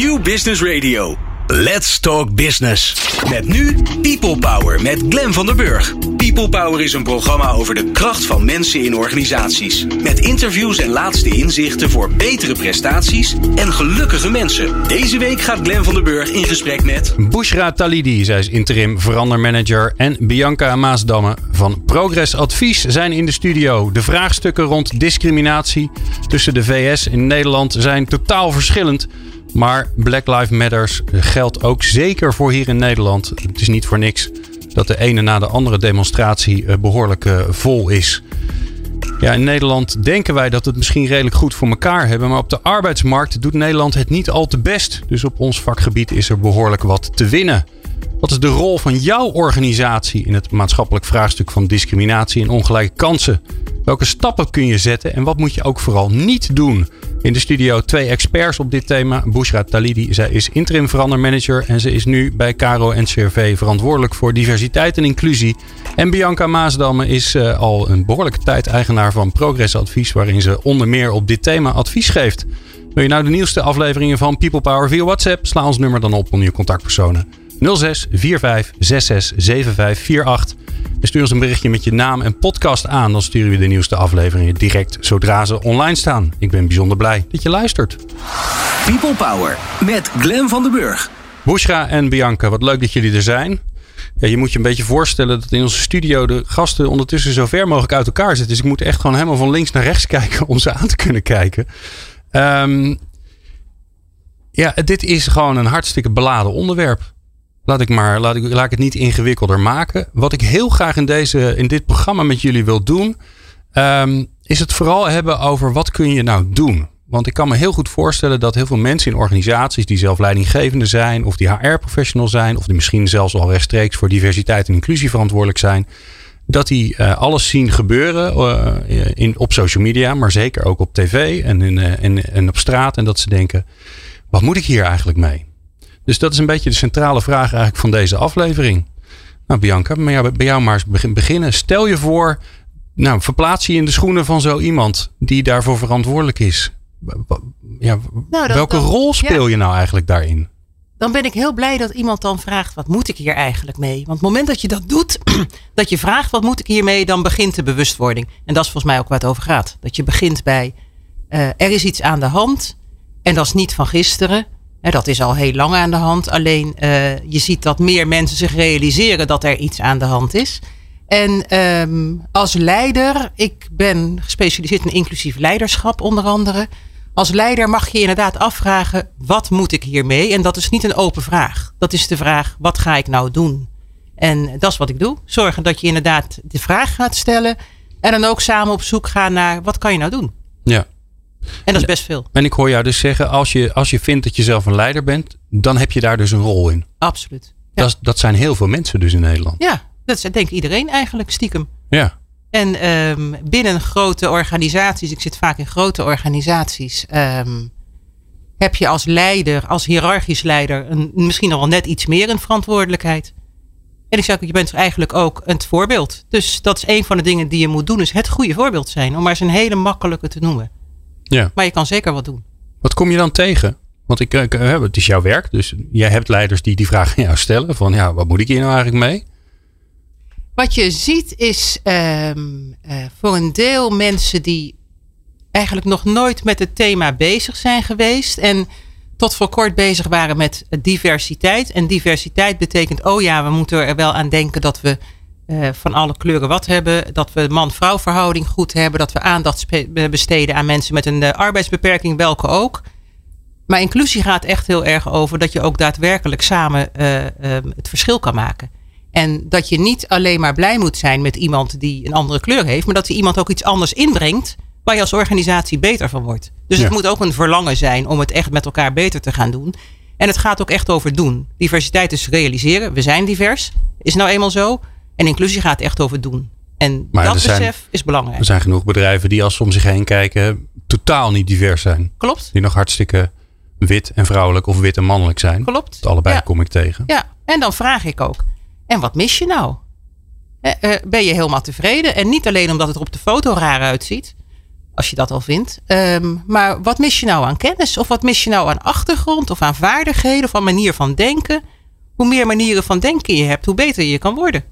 New Business Radio. Let's Talk Business. Met nu People Power met Glen van der Burg. People Power is een programma over de kracht van mensen in organisaties. Met interviews en laatste inzichten voor betere prestaties en gelukkige mensen. Deze week gaat Glen van der Burg in gesprek met... Bushra Talidi, zij is interim verandermanager. En Bianca Maasdamme van Progress Advies zijn in de studio. De vraagstukken rond discriminatie tussen de VS en Nederland zijn totaal verschillend. Maar Black Lives Matters geldt ook zeker voor hier in Nederland. Het is niet voor niks dat de ene na de andere demonstratie eh, behoorlijk eh, vol is. Ja, in Nederland denken wij dat we het misschien redelijk goed voor elkaar hebben. Maar op de arbeidsmarkt doet Nederland het niet al te best. Dus op ons vakgebied is er behoorlijk wat te winnen. Wat is de rol van jouw organisatie in het maatschappelijk vraagstuk van discriminatie en ongelijke kansen? Welke stappen kun je zetten en wat moet je ook vooral niet doen? In de studio twee experts op dit thema. Bushra Talidi, zij is interim verandermanager en ze is nu bij Caro en CRV verantwoordelijk voor diversiteit en inclusie. En Bianca Maasdamme is uh, al een behoorlijke tijd eigenaar van Progress Advies, waarin ze onder meer op dit thema advies geeft. Wil je nou de nieuwste afleveringen van People Power via WhatsApp? Sla ons nummer dan op onder je contactpersonen. 06 45 66 75 48. En stuur ons een berichtje met je naam en podcast aan. Dan sturen we de nieuwste afleveringen direct zodra ze online staan. Ik ben bijzonder blij dat je luistert. People Power met Glen van den Burg. Bushra en Bianca, wat leuk dat jullie er zijn. Ja, je moet je een beetje voorstellen dat in onze studio de gasten ondertussen zo ver mogelijk uit elkaar zitten. Dus ik moet echt gewoon helemaal van links naar rechts kijken om ze aan te kunnen kijken. Um, ja, dit is gewoon een hartstikke beladen onderwerp. Laat ik maar, laat ik, laat ik het niet ingewikkelder maken. Wat ik heel graag in, deze, in dit programma met jullie wil doen, um, is het vooral hebben over wat kun je nou doen. Want ik kan me heel goed voorstellen dat heel veel mensen in organisaties die zelf leidinggevende zijn, of die HR-professional zijn, of die misschien zelfs al rechtstreeks voor diversiteit en inclusie verantwoordelijk zijn, dat die uh, alles zien gebeuren uh, in, op social media, maar zeker ook op tv en, in, uh, en, en op straat. En dat ze denken: wat moet ik hier eigenlijk mee? Dus dat is een beetje de centrale vraag eigenlijk van deze aflevering. Nou, Bianca, bij jou maar eens beginnen. Stel je voor, nou, verplaats je in de schoenen van zo iemand die daarvoor verantwoordelijk is. Ja, nou, dat, welke rol speel je nou eigenlijk daarin? Dan ben ik heel blij dat iemand dan vraagt: wat moet ik hier eigenlijk mee? Want het moment dat je dat doet, dat je vraagt: wat moet ik hiermee? Dan begint de bewustwording. En dat is volgens mij ook waar het over gaat. Dat je begint bij: uh, er is iets aan de hand. En dat is niet van gisteren dat is al heel lang aan de hand. Alleen uh, je ziet dat meer mensen zich realiseren dat er iets aan de hand is. En um, als leider, ik ben gespecialiseerd in inclusief leiderschap onder andere. Als leider mag je inderdaad afvragen, wat moet ik hiermee? En dat is niet een open vraag. Dat is de vraag, wat ga ik nou doen? En dat is wat ik doe. Zorgen dat je inderdaad de vraag gaat stellen. En dan ook samen op zoek gaan naar, wat kan je nou doen? Ja, en dat is best veel. En ik hoor jou dus zeggen, als je, als je vindt dat je zelf een leider bent, dan heb je daar dus een rol in. Absoluut. Ja. Dat, dat zijn heel veel mensen dus in Nederland. Ja, dat is denk ik iedereen eigenlijk stiekem. Ja. En um, binnen grote organisaties, ik zit vaak in grote organisaties, um, heb je als leider, als hiërarchisch leider, een, misschien wel net iets meer een verantwoordelijkheid. En ik zeg, je bent eigenlijk ook een voorbeeld. Dus dat is een van de dingen die je moet doen, is het goede voorbeeld zijn. Om maar eens een hele makkelijke te noemen. Ja. Maar je kan zeker wat doen. Wat kom je dan tegen? Want ik, ik, het is jouw werk, dus jij hebt leiders die die vraag aan jou stellen: van ja, wat moet ik hier nou eigenlijk mee? Wat je ziet is um, uh, voor een deel mensen die eigenlijk nog nooit met het thema bezig zijn geweest. En tot voor kort bezig waren met diversiteit. En diversiteit betekent, oh ja, we moeten er wel aan denken dat we uh, van alle kleuren wat hebben. Dat we man-vrouw verhouding goed hebben. Dat we aandacht besteden aan mensen met een uh, arbeidsbeperking, welke ook. Maar inclusie gaat echt heel erg over dat je ook daadwerkelijk samen uh, het verschil kan maken. En dat je niet alleen maar blij moet zijn met iemand die een andere kleur heeft, maar dat die iemand ook iets anders inbrengt waar je als organisatie beter van wordt. Dus ja. het moet ook een verlangen zijn om het echt met elkaar beter te gaan doen. En het gaat ook echt over doen. Diversiteit is realiseren. We zijn divers. Is nou eenmaal zo. En inclusie gaat echt over doen. En maar dat besef zijn, is belangrijk. Er zijn genoeg bedrijven die als ze om zich heen kijken totaal niet divers zijn. Klopt. Die nog hartstikke wit en vrouwelijk of wit en mannelijk zijn. Klopt. allebei ja. kom ik tegen. Ja, en dan vraag ik ook. En wat mis je nou? ben je helemaal tevreden? En niet alleen omdat het er op de foto raar uitziet. Als je dat al vindt. Ehm, maar wat mis je nou aan kennis? Of wat mis je nou aan achtergrond? Of aan vaardigheden? Of aan manier van denken? Hoe meer manieren van denken je hebt, hoe beter je kan worden.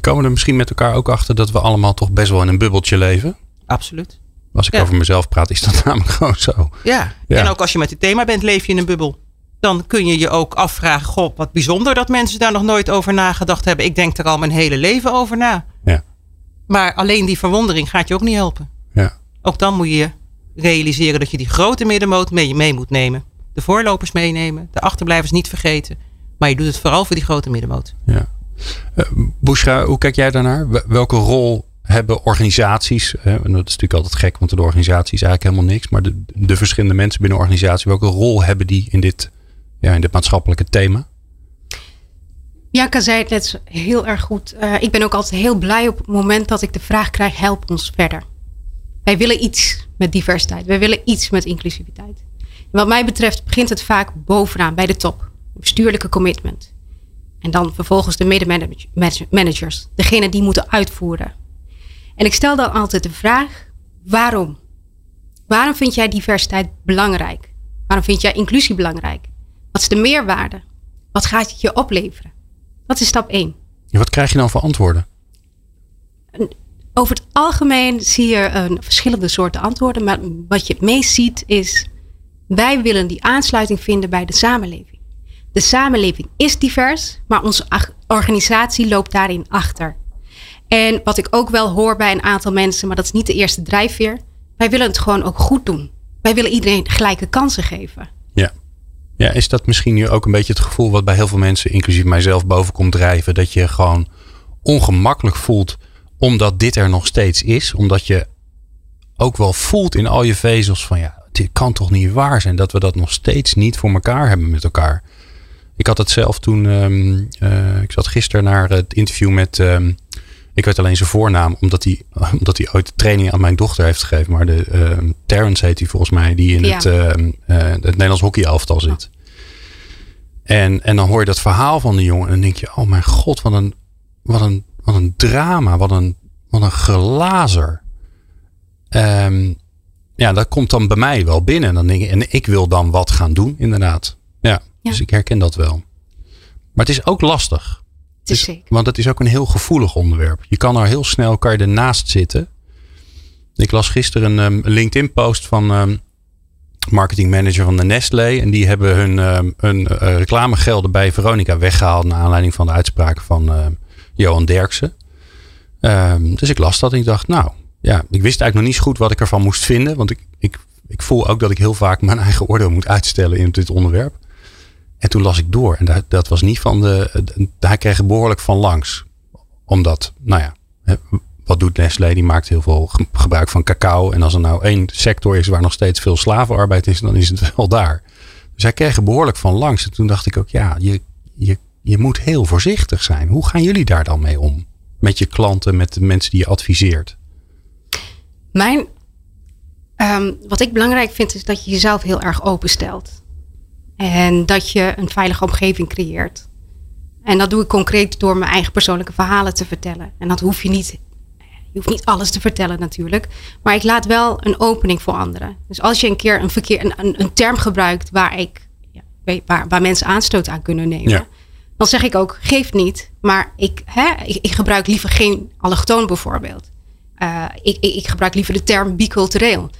We komen er misschien met elkaar ook achter dat we allemaal toch best wel in een bubbeltje leven. Absoluut. Als ik Ja. over mezelf praat, is dat namelijk gewoon zo. Ja. Ja. En ook als je met het thema bent, leef je in een bubbel. Dan kun je je ook afvragen, goh, wat bijzonder dat mensen daar nog nooit over nagedacht hebben. Ik denk er al mijn hele leven over na. Ja. Maar alleen die verwondering gaat je ook niet helpen. Ja. Ook dan moet je realiseren dat je die grote middenmoot mee, mee moet nemen. De voorlopers meenemen, de achterblijvers niet vergeten. Maar je doet het vooral voor die grote middenmoot. Ja. Eh, Bushra, hoe kijk jij daarnaar? Wel- Welke rol hebben organisaties? En dat is natuurlijk altijd gek, want de organisatie is eigenlijk helemaal niks. Maar de, de verschillende mensen binnen een organisatie, welke rol hebben die in dit, ja, in dit maatschappelijke thema? Bianca zei het net heel erg goed. Eh, ik ben ook altijd heel blij op het moment dat ik de vraag krijg: help ons verder. Wij willen iets met diversiteit. Wij willen iets met inclusiviteit. Wat mij betreft begint het vaak bovenaan bij de top. Bestuurlijke commitment. En dan vervolgens de middenmanagers. Degene die moeten uitvoeren. En ik stel dan altijd de vraag: waarom? Waarom vind jij diversiteit belangrijk? Waarom vind jij inclusie belangrijk? Wat is de meerwaarde? Wat gaat het je opleveren? Dat is stap 1. Ja, wat krijg je dan voor antwoorden? Over het algemeen zie je een verschillende soorten antwoorden. Maar wat je het meest ziet is... wij willen die aansluiting vinden bij de samenleving. De samenleving is divers, maar onze organisatie loopt daarin achter. En wat ik ook wel hoor bij een aantal mensen, maar dat is niet de eerste drijfveer. Wij willen het gewoon ook goed doen. Wij willen iedereen gelijke kansen geven. Ja. Ja, is dat misschien nu ook een beetje het gevoel wat bij heel veel mensen, inclusief mijzelf, boven komt drijven? Dat je gewoon ongemakkelijk voelt omdat dit er nog steeds is. Omdat je ook wel voelt in al je vezels van ja, dit kan toch niet waar zijn dat we dat nog steeds niet voor elkaar hebben met elkaar. Ik had het zelf toen, ehm, eh, ik zat gisteren naar het interview met, ehm, ik weet alleen zijn voornaam, omdat hij, omdat hij ooit training aan mijn dochter heeft gegeven. Maar de ehm Terrence heet hij volgens mij, die in Ja. het, eh, het Nederlands hockeyelftal zit. En, en dan hoor je dat verhaal van de jongen en dan denk je, oh mijn god, wat een, wat een, wat een drama, wat een, wat een glazer. Ja, dat komt dan bij mij wel binnen. En, dan denk ik, en ik wil dan wat gaan doen, inderdaad. Ja, Ja. dus ik herken dat wel. Maar het is ook lastig. Het is Dus- zeker. Want het is ook een heel gevoelig onderwerp. Je kan er heel snel kan je ernaast zitten. Ik las gisteren een um, LinkedIn post van um, marketing manager van de Nestlé. En die hebben hun, um, hun uh, reclamegelden bij Veronica weggehaald. Naar aanleiding van de uitspraken van Johan Derksen. Dus ik las dat en ik dacht, nou ja, ik wist eigenlijk nog niet zo goed wat ik ervan moest vinden. Want ik, ik, ik voel ook dat ik heel vaak mijn eigen oordeel moet uitstellen in dit onderwerp. En toen las ik door. En dat, dat was niet van de. Hij kreeg behoorlijk van langs. Omdat, nou ja, wat doet Nestlé? Die maakt heel veel ge- gebruik van cacao. En als er nou één sector is waar nog steeds veel slavenarbeid is, dan is het wel daar. Dus hij kreeg behoorlijk van langs. En toen dacht ik ook, ja, je, je, je moet heel voorzichtig zijn. Hoe gaan jullie daar dan mee om? Met je klanten, met de mensen die je adviseert. Mijn, ehm, wat ik belangrijk vind is dat je jezelf heel erg openstelt. En dat je een veilige omgeving creëert. En dat doe ik concreet door mijn eigen persoonlijke verhalen te vertellen. En dat hoef je niet. Je hoeft niet alles te vertellen natuurlijk. Maar ik laat wel een opening voor anderen. Dus als je een keer een, verkeer, een, een, een term gebruikt waar, ik, ja, waar, waar mensen aanstoot aan kunnen nemen. Ja. Dan zeg ik ook, geef niet. Maar ik, hè, ik, ik gebruik liever geen allochtoon bijvoorbeeld. Uh, ik, ik, ik, gebruik liever de term bicultureel.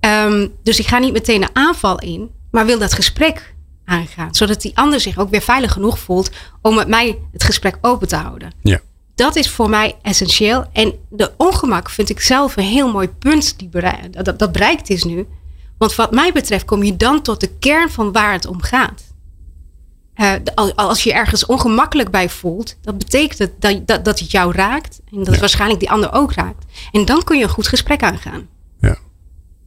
Um, dus ik ga niet meteen een aanval in, maar wil dat gesprek aangaan. Zodat die ander zich ook weer veilig genoeg voelt om met mij het gesprek open te houden. Ja. Dat is voor mij essentieel. En de ongemak vind ik zelf een heel mooi punt die bereik, dat, dat bereikt is nu. Want wat mij betreft kom je dan tot de kern van waar het om gaat. Uh, als je ergens ongemakkelijk bij voelt, dat betekent dat, dat, dat het jou raakt. En dat ja. het waarschijnlijk die ander ook raakt. En dan kun je een goed gesprek aangaan. Ja.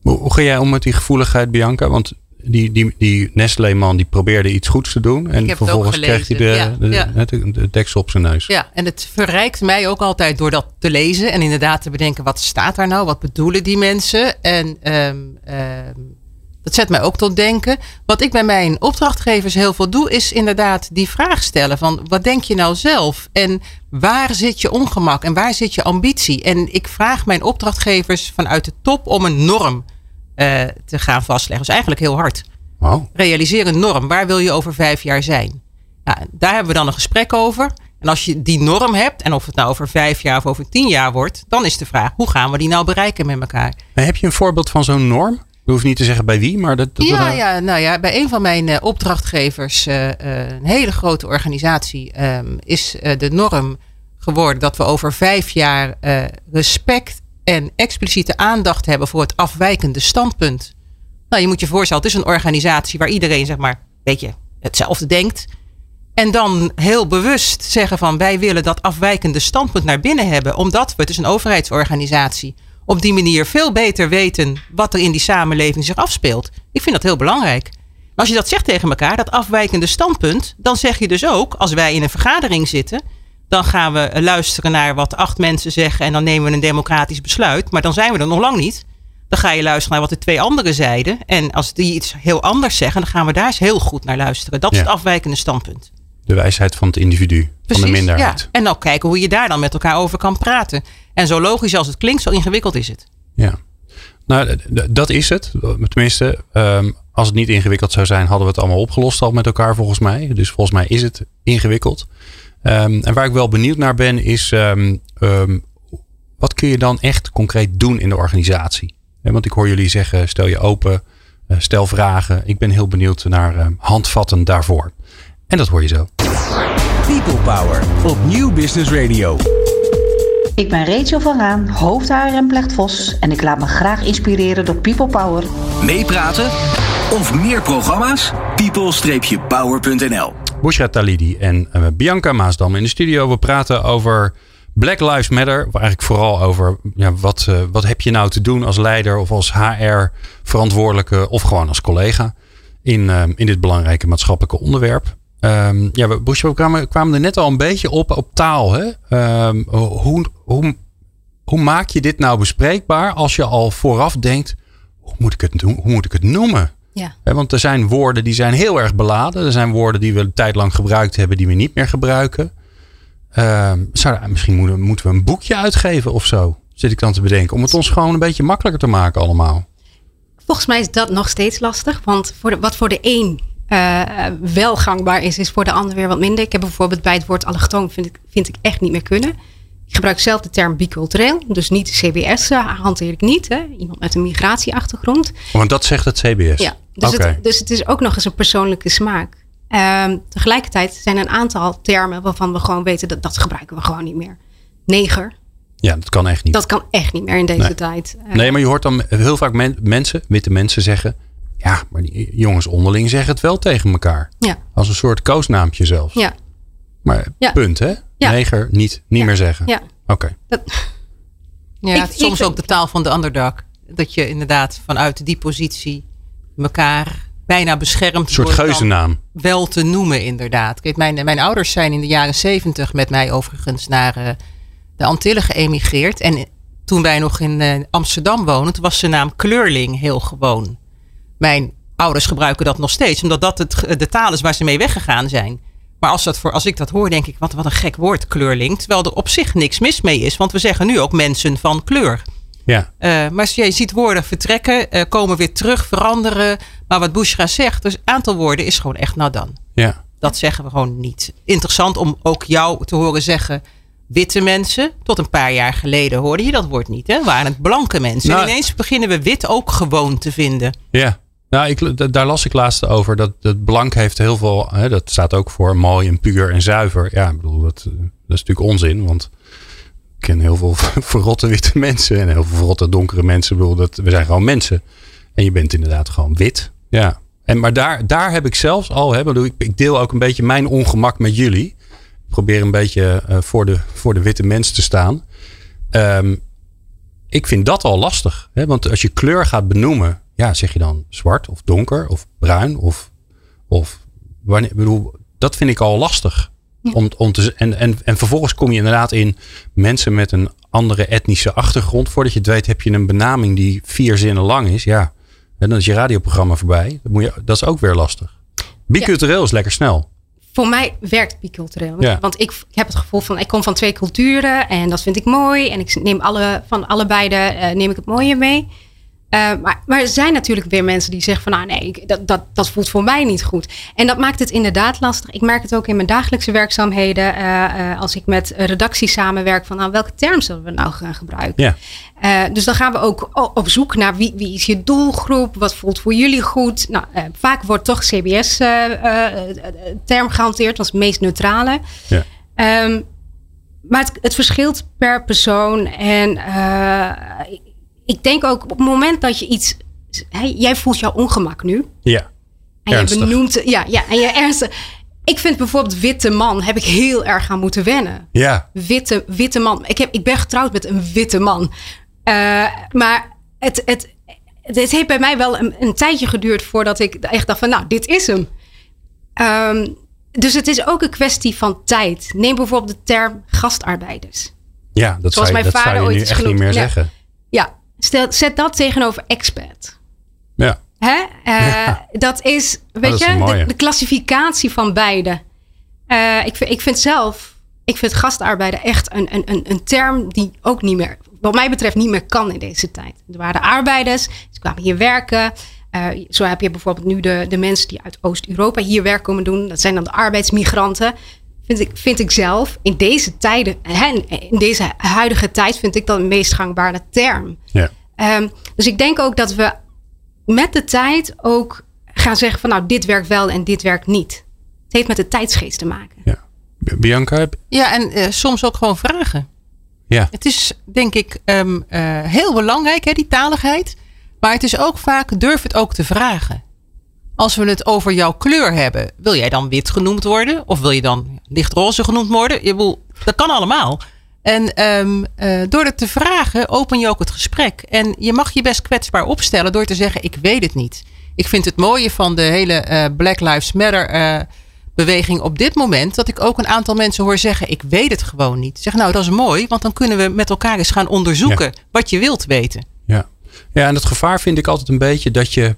Hoe, hoe ga jij om met die gevoeligheid, Bianca? Want die, die, die Nestlé-man die probeerde iets goeds te doen. En vervolgens kreeg hij de, ja, de, ja. de, de, deksel op zijn neus. Ja, en het verrijkt mij ook altijd door dat te lezen. En inderdaad te bedenken, wat staat daar nou? Wat bedoelen die mensen? En um, um, Dat zet mij ook tot denken. Wat ik bij mijn opdrachtgevers heel veel doe, is inderdaad die vraag stellen van wat denk je nou zelf? En waar zit je ongemak en waar zit je ambitie? En ik vraag mijn opdrachtgevers vanuit de top om een norm uh, te gaan vastleggen. Dus eigenlijk heel hard. Wow. Realiseer een norm. Waar wil je over vijf jaar zijn? Nou, daar hebben we dan een gesprek over. En als je die norm hebt, en of het nou over vijf jaar of over tien jaar wordt, dan is de vraag: hoe gaan we die nou bereiken met elkaar? heb je een voorbeeld van zo'n norm? Je hoeft niet te zeggen bij wie, maar dat. ja, ja, nou ja, bij een van mijn uh, opdrachtgevers, uh, uh, een hele grote organisatie, um, is de norm geworden dat we over vijf jaar respect en expliciete aandacht hebben voor het afwijkende standpunt. Nou, je moet je voorstellen, het is een organisatie waar iedereen, zeg maar, weet je, hetzelfde denkt. En dan heel bewust zeggen van wij willen dat afwijkende standpunt naar binnen hebben. Omdat we, het is een overheidsorganisatie, op die manier veel beter weten wat er in die samenleving zich afspeelt. Ik vind dat heel belangrijk. Maar als je dat zegt tegen elkaar, dat afwijkende standpunt, dan zeg je dus ook, als wij in een vergadering zitten, dan gaan we luisteren naar wat acht mensen zeggen en dan nemen we een democratisch besluit. Maar dan zijn we er nog lang niet. Dan ga je luisteren naar wat de twee anderen zeiden. En als die iets heel anders zeggen, dan gaan we daar eens heel goed naar luisteren. Dat is het afwijkende standpunt. De wijsheid van het individu, van de minderheid. Ja. En ook kijken hoe je daar dan met elkaar over kan praten. En zo logisch als het klinkt, zo ingewikkeld is het. Ja, nou dat is het. Tenminste, ehm, als het niet ingewikkeld zou zijn, hadden we het allemaal opgelost al met elkaar volgens mij. Dus volgens mij is het ingewikkeld. Um, en waar ik wel benieuwd naar ben, is um, wat kun je dan echt concreet doen in de organisatie? want ik hoor jullie zeggen, stel je open, uh, stel vragen. Ik ben heel benieuwd naar handvatten daarvoor. En dat hoor je zo. People Power op Nieuw Business Radio. Ik ben Rachel van Raan, hoofdhaar en Vos en ik laat me graag inspireren door People Power. Meepraten of meer programma's? people-power.nl Bushra Talidi en uh, Bianca Maasdam in de studio. We praten over Black Lives Matter. Eigenlijk vooral over ja, wat, uh, wat heb je nou te doen als leider of als HR-verantwoordelijke of gewoon als collega in, uh, in dit belangrijke maatschappelijke onderwerp. Um, ja, we, we kwamen, kwamen er net al een beetje op op taal. Hè? Um, hoe, hoe, hoe maak je dit nou bespreekbaar als je al vooraf denkt, hoe moet ik het, hoe moet ik het noemen? Ja. want er zijn woorden die zijn heel erg beladen. Er zijn woorden die we een tijd lang gebruikt hebben, die we niet meer gebruiken. Um, zou, misschien moeten, moeten we een boekje uitgeven of zo, zit ik dan te bedenken. Om het ons gewoon een beetje makkelijker te maken allemaal. Volgens mij is dat nog steeds lastig. Want voor de, wat voor de een uh, wel gangbaar is, is voor de ander weer wat minder. Ik heb bijvoorbeeld bij het woord allochtoon vind ik, vind ik echt niet meer kunnen. Ik gebruik zelf de term bicultureel, dus niet CBS uh, hanteer ik niet. Hè? Iemand met een migratieachtergrond. Want dat zegt het CBS? Ja, dus, het, dus het is ook nog eens een persoonlijke smaak. Uh, tegelijkertijd zijn er een aantal termen waarvan we gewoon weten dat dat gebruiken we gewoon niet meer. Neger. Ja, dat kan echt niet. Dat kan echt niet meer in deze tijd. Uh, nee, maar je hoort dan heel vaak men, mensen, witte mensen zeggen ja, maar die jongens onderling zeggen het wel tegen elkaar. Ja. Als een soort koosnaampje zelfs. Ja. Maar ja. punt, hè? Ja. Neger niet, niet meer zeggen. Ja. Oké. Ja, ik, soms ik, ook de taal van de underdog. Dat je inderdaad vanuit die positie elkaar bijna beschermt. Een soort geuzennaam. Wel te noemen, inderdaad. Kijk, mijn, mijn ouders zijn in de jaren zeventig met mij overigens naar uh, de Antillen geëmigreerd. En toen wij nog in uh, Amsterdam woonden, was de naam Kleurling heel gewoon. Mijn ouders gebruiken dat nog steeds, omdat dat het, de taal is waar ze mee weggegaan zijn. Maar als, dat voor, als ik dat hoor, denk ik, wat, wat een gek woord, kleurling. Terwijl er op zich niks mis mee is, want we zeggen nu ook mensen van kleur. Ja. Uh, maar je ziet woorden vertrekken, uh, komen weer terug, veranderen. Maar wat Bushra zegt, dus aantal woorden is gewoon echt nou dan. Ja. Dat zeggen we gewoon niet. Interessant om ook jou te horen zeggen witte mensen. Tot een paar jaar geleden hoorde je dat woord niet. Hè? Waren het blanke mensen. Nou, en ineens beginnen we wit ook gewoon te vinden. Ja. Nou, ik, daar las ik laatst over. Dat, dat blank heeft heel veel. Hè, dat staat ook voor mooi en puur en zuiver. Ja, ik bedoel, dat, dat is natuurlijk onzin. Want ik ken heel veel verrotte witte mensen. En heel veel verrotte donkere mensen. Ik bedoel, dat, we zijn gewoon mensen. En je bent inderdaad gewoon wit. Ja. En, maar daar, daar heb ik zelfs al. Hè, bedoel, ik, deel ook een beetje mijn ongemak met jullie. Ik probeer een beetje uh, voor, de, voor de witte mens te staan. Um, ik vind dat al lastig. Hè? Want als je kleur gaat benoemen ja, zeg je dan zwart of donker of bruin of, of wanneer, bedoel, dat vind ik al lastig. Ja. Om, om te, en, en, en vervolgens kom je inderdaad in mensen met een andere etnische achtergrond. Voordat je het weet heb je een benaming die vier zinnen lang is. Ja, En dan is je radioprogramma voorbij. Dat, moet je, dat is ook weer lastig. Bicultureel is lekker snel. Voor mij werkt bicultureel. Ja. Want ik, ik heb het gevoel van ik kom van twee culturen en dat vind ik mooi. En ik neem alle, van allebei de, eh, neem ik het mooie mee. Eh, maar, maar er zijn natuurlijk weer mensen die zeggen van nou nee, ik- dat, dat, dat voelt voor mij niet goed. En dat maakt het inderdaad lastig. Ik merk het ook in mijn dagelijkse werkzaamheden. eh, eh, als ik met redactie samenwerk van nou, welke term zullen we nou gaan gebruiken. Ja. Dus dan gaan we ook op zoek naar wie, wie is je doelgroep, wat voelt voor jullie goed. Nou, vaak wordt toch CBS-term gehanteerd als het meest neutrale. Ja. Ehm, maar het, het verschilt per persoon. En ik- denk ook op het moment dat je iets. Hey, jij voelt jouw ongemak nu. Ja. En Ernstig. je benoemt. Ja, ja, en je ernstig. Ik vind bijvoorbeeld witte man heb ik heel erg aan moeten wennen Ja. witte, witte man. Ik, heb, ik ben getrouwd met een witte man. Eh, maar het, het, het, heeft bij mij wel een, een tijdje geduurd voordat ik echt dacht van nou, dit is hem. Ehm, dus het is ook een kwestie van tijd. Neem bijvoorbeeld de term gastarbeiders. Ja, dat Zoals zou, je- mijn dat zou vader je ooit nu is echt niet meer Ja. zeggen. Ja, stel, zet dat tegenover expat. Ja. Hè? Eh, Ja. Dat is, weet dat is je, de, de klassificatie van beide. Eh, ik, vind, ik vind zelf, ik vind gastarbeider echt een, een, een, een term die ook niet meer, wat mij betreft, niet meer kan in deze tijd. Er waren arbeiders, ze kwamen hier werken. Eh, zo heb je bijvoorbeeld nu de, de mensen die uit Oost-Europa hier werk komen doen. Dat zijn dan de arbeidsmigranten. Vind ik, vind ik zelf in deze tijden, hè, in deze huidige tijd, vind ik dat een meest gangbare term. Ja. Ehm, dus ik denk ook dat we met de tijd ook gaan zeggen van nou, dit werkt wel en dit werkt niet. Het heeft met de tijdsgeest te maken. ja. Bianca? Ja, en eh, soms ook gewoon vragen. Ja. Het is denk ik ehm, eh, heel belangrijk, hè, die taligheid. Maar het is ook vaak, durf het ook te vragen. Als we het over jouw kleur hebben, wil jij dan wit genoemd worden? Of wil je dan lichtroze genoemd worden? Je bedoel, dat kan allemaal. En ehm, eh, door het te vragen, open je ook het gesprek. En je mag je best kwetsbaar opstellen door te zeggen, ik weet het niet. Ik vind het mooie van de hele eh, Black Lives Matter eh, beweging op dit moment, dat ik ook een aantal mensen hoor zeggen, ik weet het gewoon niet. Zeg nou, dat is mooi, want dan kunnen we met elkaar eens gaan onderzoeken wat je wilt weten. Ja. ja, en het gevaar vind ik altijd een beetje dat je,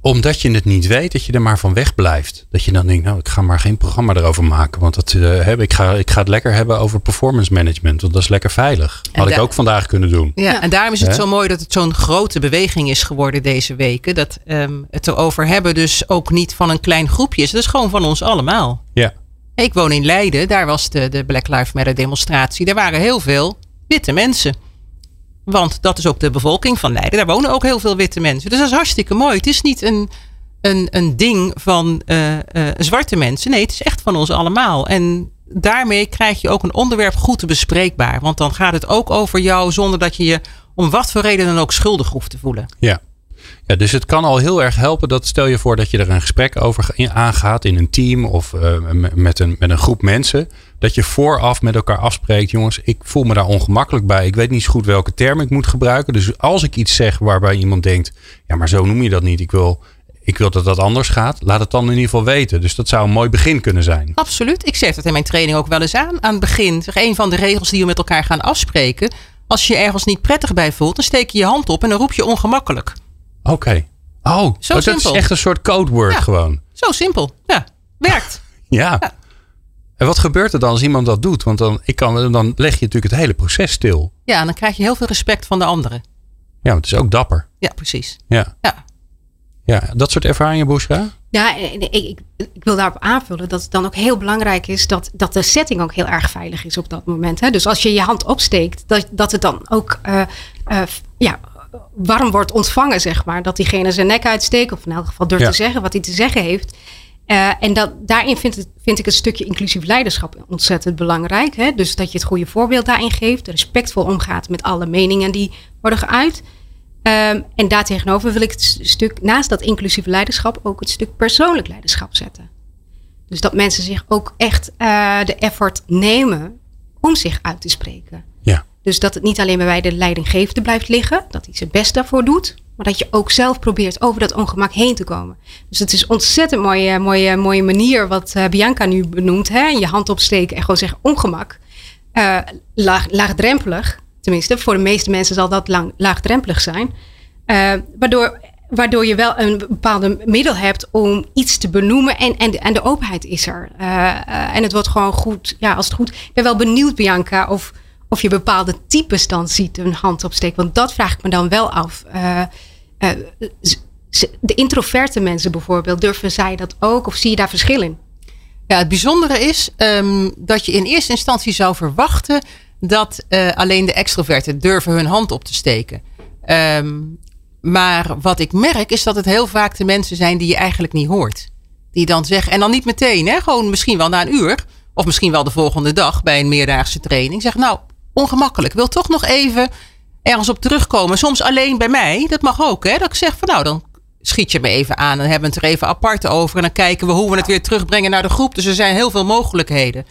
omdat je het niet weet, dat je er maar van weg blijft. Dat je dan denkt, nou, ik ga maar geen programma erover maken. Want dat, eh, heb, ik, ga, ik ga het lekker hebben over performance management. Want dat is lekker veilig. Had ik daar- ook vandaag kunnen doen. Ja, en daarom is het zo mooi dat het zo'n grote beweging is geworden deze weken. Dat ehm, het erover hebben dus ook niet van een klein groepje is. Dat is gewoon van ons allemaal. Ja, Ik woon in Leiden, daar was de, de Black Lives Matter demonstratie. Er waren heel veel witte mensen. Want dat is ook de bevolking van Leiden. Daar wonen ook heel veel witte mensen. Dus dat is hartstikke mooi. Het is niet een, een, een ding van eh, eh, zwarte mensen. Nee, het is echt van ons allemaal. En daarmee krijg je ook een onderwerp goed bespreekbaar. Want dan gaat het ook over jou zonder dat je je om wat voor reden dan ook schuldig hoeft te voelen. ja. Ja, dus het kan al heel erg helpen dat stel je voor dat je er een gesprek over aangaat in een team of eh, met, een, met een groep mensen. Dat je vooraf met elkaar afspreekt, jongens, ik voel me daar ongemakkelijk bij. Ik weet niet zo goed welke term ik moet gebruiken. Dus als ik iets zeg waarbij iemand denkt, ja, maar zo noem je dat niet. Ik wil, ik wil dat dat anders gaat. Laat het dan in ieder geval weten. Dus dat zou een mooi begin kunnen zijn. Absoluut. Ik zeg dat in mijn training ook wel eens aan. Aan het begin. Zeg, een van de regels die we met elkaar gaan afspreken. Als je je ergens niet prettig bij voelt, dan steek je je hand op en dan roep je ongemakkelijk. Oké. Oh, Zo dat is echt een soort codeword Ja. gewoon. Zo simpel. Ja, werkt. Ja. En wat gebeurt er dan als iemand dat doet? Want dan, ik kan, dan leg je natuurlijk het hele proces stil. Ja, en dan krijg je heel veel respect van de anderen. Ja, het is ook dapper. Ja, precies. Ja. Ja. Ja, dat soort ervaringen, Bushra? Ja, en ik, ik, ik wil daarop aanvullen dat het dan ook heel belangrijk is dat, dat de setting ook heel erg veilig is op dat moment. Hè? Dus als je je hand opsteekt, dat, dat het dan ook eh, eh, ja, warm wordt ontvangen, zeg maar. Dat diegene zijn nek uitsteekt, of in elk geval durft Ja. te zeggen wat hij te zeggen heeft. Eh, en dat, daarin vind, het, vind ik het stukje inclusief leiderschap ontzettend belangrijk. Hè? Dus dat je het goede voorbeeld daarin geeft, respectvol omgaat met alle meningen die worden geuit. Ehm, en daartegenover wil ik het stuk, naast dat inclusieve leiderschap, ook het stuk persoonlijk leiderschap zetten. Dus dat mensen zich ook echt eh, de effort nemen om zich uit te spreken. Ja. Dus dat het niet alleen bij de leidinggevende blijft liggen, dat hij zijn best daarvoor doet, maar dat je ook zelf probeert over dat ongemak heen te komen. Dus het is ontzettend mooie, mooie, mooie manier wat eh, Bianca nu benoemt. Hè? Je hand opsteken en gewoon zeggen ongemak. Eh, laag, laagdrempelig, tenminste, voor de meeste mensen zal dat lang, laagdrempelig zijn. Eh, waardoor waardoor je wel een bepaalde middel hebt om iets te benoemen. En, en, de, en de openheid is er. En het wordt gewoon goed. Ja, als het goed. Ik ben wel benieuwd, Bianca, of, of je bepaalde types dan ziet een hand opsteken. Want dat vraag ik me dan wel af. Uh, de introverte mensen bijvoorbeeld, durven zij dat ook? Of zie je daar verschil in? Ja, het bijzondere is um, dat je in eerste instantie zou verwachten dat alleen de extroverten durven hun hand op te steken. Um, maar wat ik merk is dat het heel vaak de mensen zijn die je eigenlijk niet hoort. Die dan zeggen, en dan niet meteen, hè, gewoon misschien wel na een uur. Of misschien wel de volgende dag bij een meerdaagse training. Zeg nou, ongemakkelijk. Wil toch nog even ergens op terugkomen. Soms alleen bij mij. Dat mag ook. Hè? Dat ik zeg van nou, dan schiet je me even aan. Dan hebben we het er even apart over. En dan kijken we hoe we het weer terugbrengen naar de groep. Dus er zijn heel veel mogelijkheden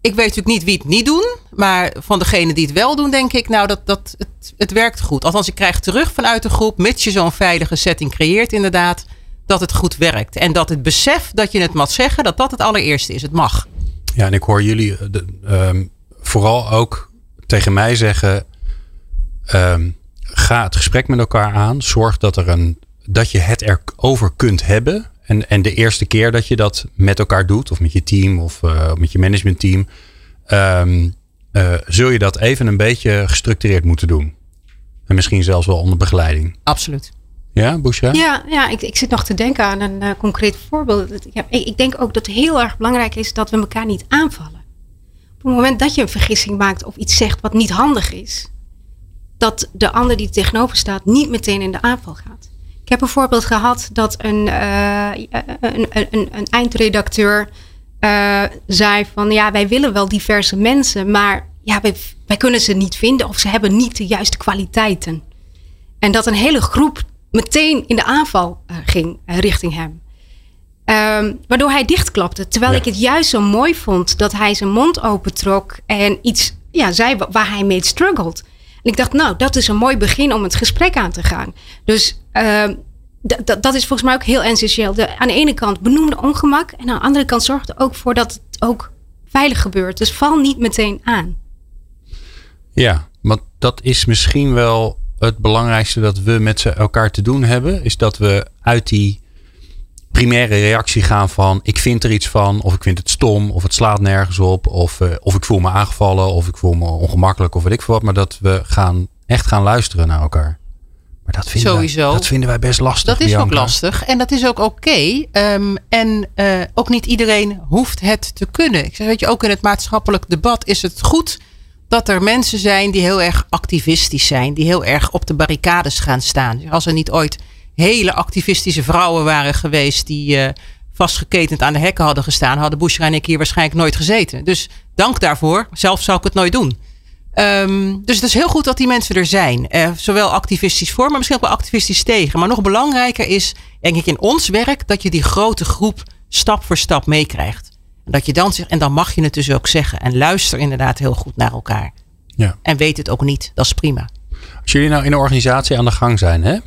ik weet natuurlijk niet wie het niet doen. Maar van degenen die het wel doen, denk ik, nou, dat, dat het, het werkt goed. Althans, ik krijg terug vanuit de groep, mits je zo'n veilige setting creëert, inderdaad, dat het goed werkt. En dat het besef dat je het mag zeggen, dat dat het allereerste is. Het mag. Ja, en ik hoor jullie uh, de, um, vooral ook tegen mij zeggen: um, ga het gesprek met elkaar aan. Zorg dat, er een, dat je het erover kunt hebben. En, en de eerste keer dat je dat met elkaar doet, of met je team of uh, met je managementteam, um, uh, zul je dat even een beetje gestructureerd moeten doen. En misschien zelfs wel onder begeleiding. Absoluut. Ja, Bushra? Ja, ja ik, ik zit nog te denken aan een uh, concreet voorbeeld. Ja, ik denk ook dat het heel erg belangrijk is dat we elkaar niet aanvallen. Op het moment dat je een vergissing maakt of iets zegt wat niet handig is, dat de ander die tegenover staat niet meteen in de aanval gaat. Ik heb een voorbeeld gehad dat een, uh, een, een, een, eindredacteur uh, zei van ja, wij willen wel diverse mensen, maar ja, wij, kunnen ze niet vinden of ze hebben niet de juiste kwaliteiten. En dat een hele groep meteen in de aanval uh, ging richting hem. Um, waardoor hij dichtklapte. Terwijl ja. ik het juist zo mooi vond dat hij zijn mond opentrok en iets ja, zei waar hij mee struggled. En ik dacht, nou, dat is een mooi begin om het gesprek aan te gaan. Dus uh, dat is volgens mij ook heel essentieel. De, aan de ene kant benoem de ongemak. En aan de andere kant zorg er ook voor dat het ook veilig gebeurt. Dus val niet meteen aan. Ja, want dat is misschien wel het belangrijkste dat we met ze elkaar te doen hebben. Is dat we uit die primaire reactie gaan van ik vind er iets van. Of ik vind het stom. Of het slaat nergens op. Of, uh, of ik voel me aangevallen. Of ik voel me ongemakkelijk. Of weet ik veel wat. Maar dat we gaan echt gaan luisteren naar elkaar. Maar dat vinden, Sowieso. Wij, dat vinden wij best lastig. Dat is Bianca. ook lastig. En dat is ook oké. Okay. Um, en uh, ook niet iedereen hoeft het te kunnen. Ik zeg, weet je, ook in het maatschappelijk debat is het goed dat er mensen zijn die heel erg activistisch zijn. Die heel erg op de barricades gaan staan. Als er niet ooit hele activistische vrouwen waren geweest die uh, vastgeketend aan de hekken hadden gestaan, hadden Bushra en ik hier waarschijnlijk nooit gezeten. Dus dank daarvoor. Zelf zou ik het nooit doen. Um, dus het is heel goed dat die mensen er zijn. Uh, zowel activistisch voor, maar misschien ook wel activistisch tegen. Maar nog belangrijker is, denk ik, in ons werk dat je die grote groep stap voor stap meekrijgt. En dat je dan zegt, en dan mag je het dus ook zeggen. En luister inderdaad heel goed naar elkaar. Ja. En weet het ook niet. Dat is prima. Als jullie nou in een organisatie aan de gang zijn, hè?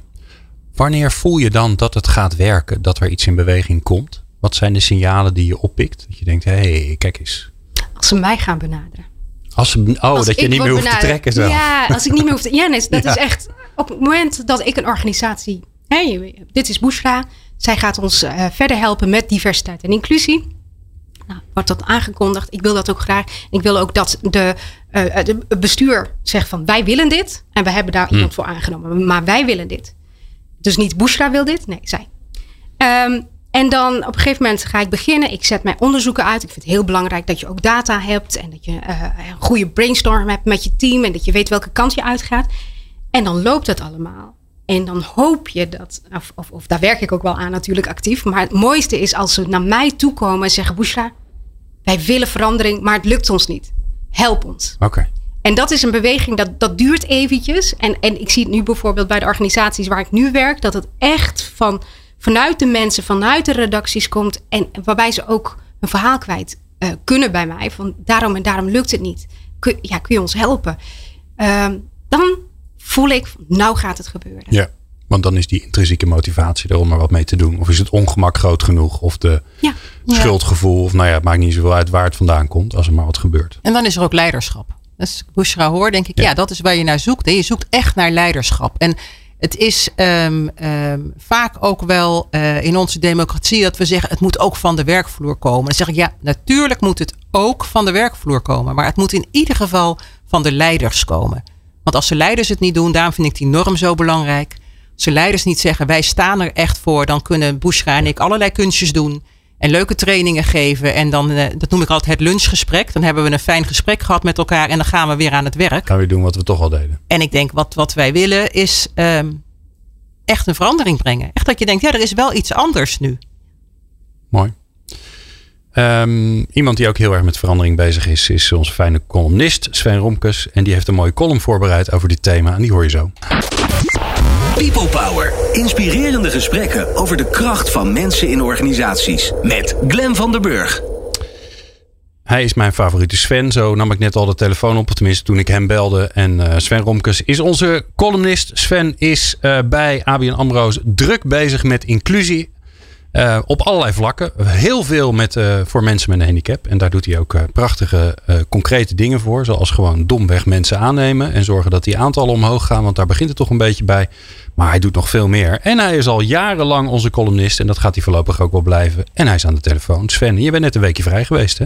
Wanneer voel je dan dat het gaat werken? Dat er iets in beweging komt? Wat zijn de signalen die je oppikt? Dat je denkt, hé, hey, kijk eens. Als ze mij gaan benaderen. Als ze, oh, als dat je niet meer hoeft te trekken zo. Ja, als ik niet meer hoef te... Ja, nee, dat ja. is echt... Op het moment dat ik een organisatie... Hey, dit is Bushra. Zij gaat ons uh, verder helpen met diversiteit en inclusie. Nou, wordt dat aangekondigd. Ik wil dat ook graag. Ik wil ook dat de, uh, de bestuur zegt van... Wij willen dit. En we hebben daar hm. iemand voor aangenomen. Maar wij willen dit. Dus niet Bushra wil dit. Nee, zij. Um, en dan op een gegeven moment ga ik beginnen. Ik zet mijn onderzoeken uit. Ik vind het heel belangrijk dat je ook data hebt. En dat je uh, een goede brainstorm hebt met je team. En dat je weet welke kant je uitgaat. En dan loopt het allemaal. En dan hoop je dat, of, of, of daar werk ik ook wel aan natuurlijk actief. Maar het mooiste is als ze naar mij toe komen en zeggen: Bushra, wij willen verandering, maar het lukt ons niet. Help ons. Oké. En dat is een beweging dat, dat duurt eventjes. En, en ik zie het nu bijvoorbeeld bij de organisaties waar ik nu werk, dat het echt van vanuit de mensen, vanuit de redacties komt. En waarbij ze ook een verhaal kwijt uh, kunnen bij mij. Van daarom en daarom lukt het niet. Kun, ja, kun je ons helpen? Uh, dan voel ik, nou gaat het gebeuren. Ja, want dan is die intrinsieke motivatie er om er wat mee te doen. Of is het ongemak groot genoeg? Of de ja. schuldgevoel? Of nou ja, het maakt niet zoveel uit waar het vandaan komt. Als er maar wat gebeurt. En dan is er ook leiderschap. Als ik Bushra hoor, denk ik, ja. ja, dat is waar je naar zoekt. Je zoekt echt naar leiderschap. En Het is um, um, vaak ook wel uh, in onze democratie dat we zeggen het moet ook van de werkvloer komen. Dan zeg ik ja, natuurlijk moet het ook van de werkvloer komen. Maar het moet in ieder geval van de leiders komen. Want als de leiders het niet doen, daarom vind ik die norm zo belangrijk. Als de leiders niet zeggen wij staan er echt voor, dan kunnen Bushra en ik allerlei kunstjes doen. En leuke trainingen geven. En dan, uh, dat noem ik altijd het lunchgesprek. Dan hebben we een fijn gesprek gehad met elkaar. En dan gaan we weer aan het werk. Gaan we doen wat we toch al deden. En ik denk, wat, wat wij willen is um, echt een verandering brengen. Echt dat je denkt, ja, er is wel iets anders nu. Mooi. Um, iemand die ook heel erg met verandering bezig is, is onze fijne columnist Sven Romkes. En die heeft een mooie column voorbereid over dit thema. En die hoor je zo. People Power. Inspirerende gesprekken over de kracht van mensen in organisaties. Met Glen van der Burg. Hij is mijn favoriete Sven. Zo nam ik net al de telefoon op. Tenminste, toen ik hem belde. En uh, Sven Romkes is onze columnist. Sven is uh, bij ABN AMRO's druk bezig met inclusie. Uh, op allerlei vlakken. Heel veel met, uh, voor mensen met een handicap. En daar doet hij ook uh, prachtige, concrete dingen voor. Zoals gewoon domweg mensen aannemen. En zorgen dat die aantallen omhoog gaan. Want daar begint het toch een beetje bij. Maar hij doet nog veel meer. En hij is al jarenlang onze columnist. En dat gaat hij voorlopig ook wel blijven. En hij is aan de telefoon. Sven, je bent net een weekje vrij geweest hè?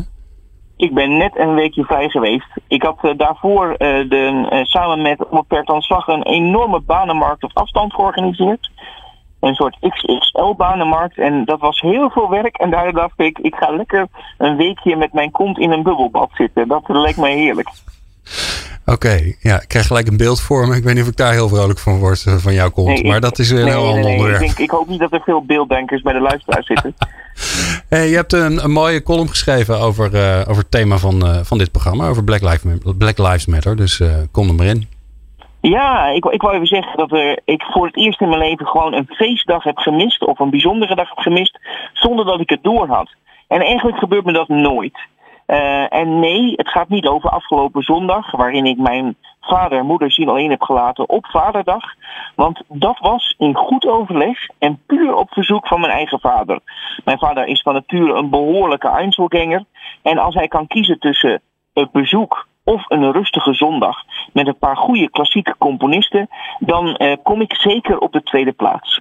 Ik ben net een weekje vrij geweest. Ik had daarvoor de, samen met Onbeperkt aan Slag een enorme banenmarkt op afstand georganiseerd een soort XXL-banenmarkt. En dat was heel veel werk. En daar dacht ik, ik ga lekker een weekje met mijn kont in een bubbelbad zitten. Dat leek mij heerlijk. Oké, okay, ja, ik krijg gelijk een beeld voor me. Ik weet niet of ik daar heel vrolijk van word, van jouw kont. Nee, maar dat is een nee, heel ander onderwerp. Ik, denk, ik, hoop niet dat er veel beelddenkers bij de luisteraars zitten. hey, je hebt een, een, mooie column geschreven over, uh, over het thema van, uh, van dit programma. Over Black Lives, Black Lives Matter. Dus uh, kom er maar in. Ja, ik, ik wou even zeggen dat er, ik voor het eerst in mijn leven gewoon een feestdag heb gemist. Of een bijzondere dag heb gemist. Zonder dat ik het door had. En eigenlijk gebeurt me dat nooit. Uh, en nee, het gaat niet over afgelopen zondag. Waarin ik mijn vader en moeder zien alleen heb gelaten op vaderdag. Want dat was in goed overleg en puur op verzoek van mijn eigen vader. Mijn vader is van nature een behoorlijke Einzelganger. En als hij kan kiezen tussen het bezoek of een rustige zondag met een paar goede klassieke componisten, dan uh, kom ik zeker op de tweede plaats.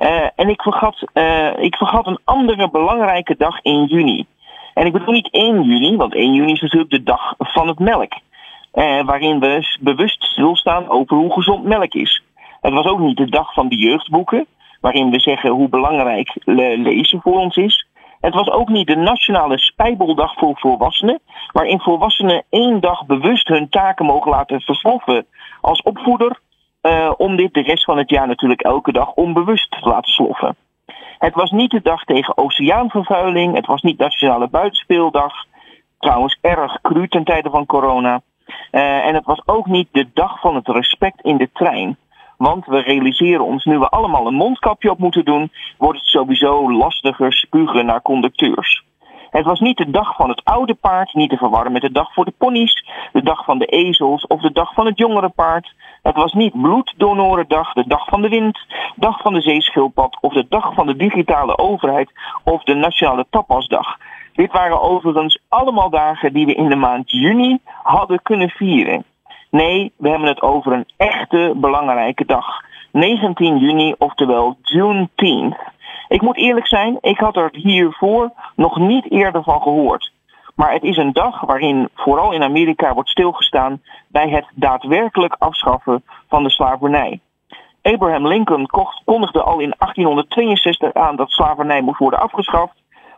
Uh, en ik vergat, uh, ik vergat een andere belangrijke dag in juni. En ik bedoel niet 1 juni, want 1 juni is natuurlijk de dag van het melk. waarin we bewust stilstaan over hoe gezond melk is. Het was ook niet de dag van de jeugdboeken, waarin we zeggen hoe belangrijk le lezen voor ons is. Het was ook niet de nationale spijbeldag voor volwassenen, waarin volwassenen één dag bewust hun taken mogen laten versloffen als opvoeder, uh, om dit de rest van het jaar natuurlijk elke dag onbewust te laten sloffen. Het was niet de dag tegen oceaanvervuiling, het was niet Nationale Buitenspeeldag, trouwens erg cru ten tijde van corona. Uh, en het was ook niet de dag van het respect in de trein. Want we realiseren ons, nu we allemaal een mondkapje op moeten doen, wordt het sowieso lastiger spugen naar conducteurs. Het was niet de dag van het oude paard, niet te verwarren met de dag voor de ponies, de dag van de ezels of de dag van het jongere paard. Het was niet bloeddonorendag, de dag van de wind, dag van de zeeschildpad of de dag van de digitale overheid of de nationale tapasdag. Dit waren overigens allemaal dagen die we in de maand juni hadden kunnen vieren. Nee, we hebben het over een echte belangrijke dag. 19 juni, oftewel Juneteenth. Ik moet eerlijk zijn, ik had er hiervoor nog niet eerder van gehoord. Maar het is een dag waarin vooral in Amerika wordt stilgestaan bij het daadwerkelijk afschaffen van de slavernij. Abraham Lincoln kondigde al in 1862 aan dat slavernij moest worden afgeschaft.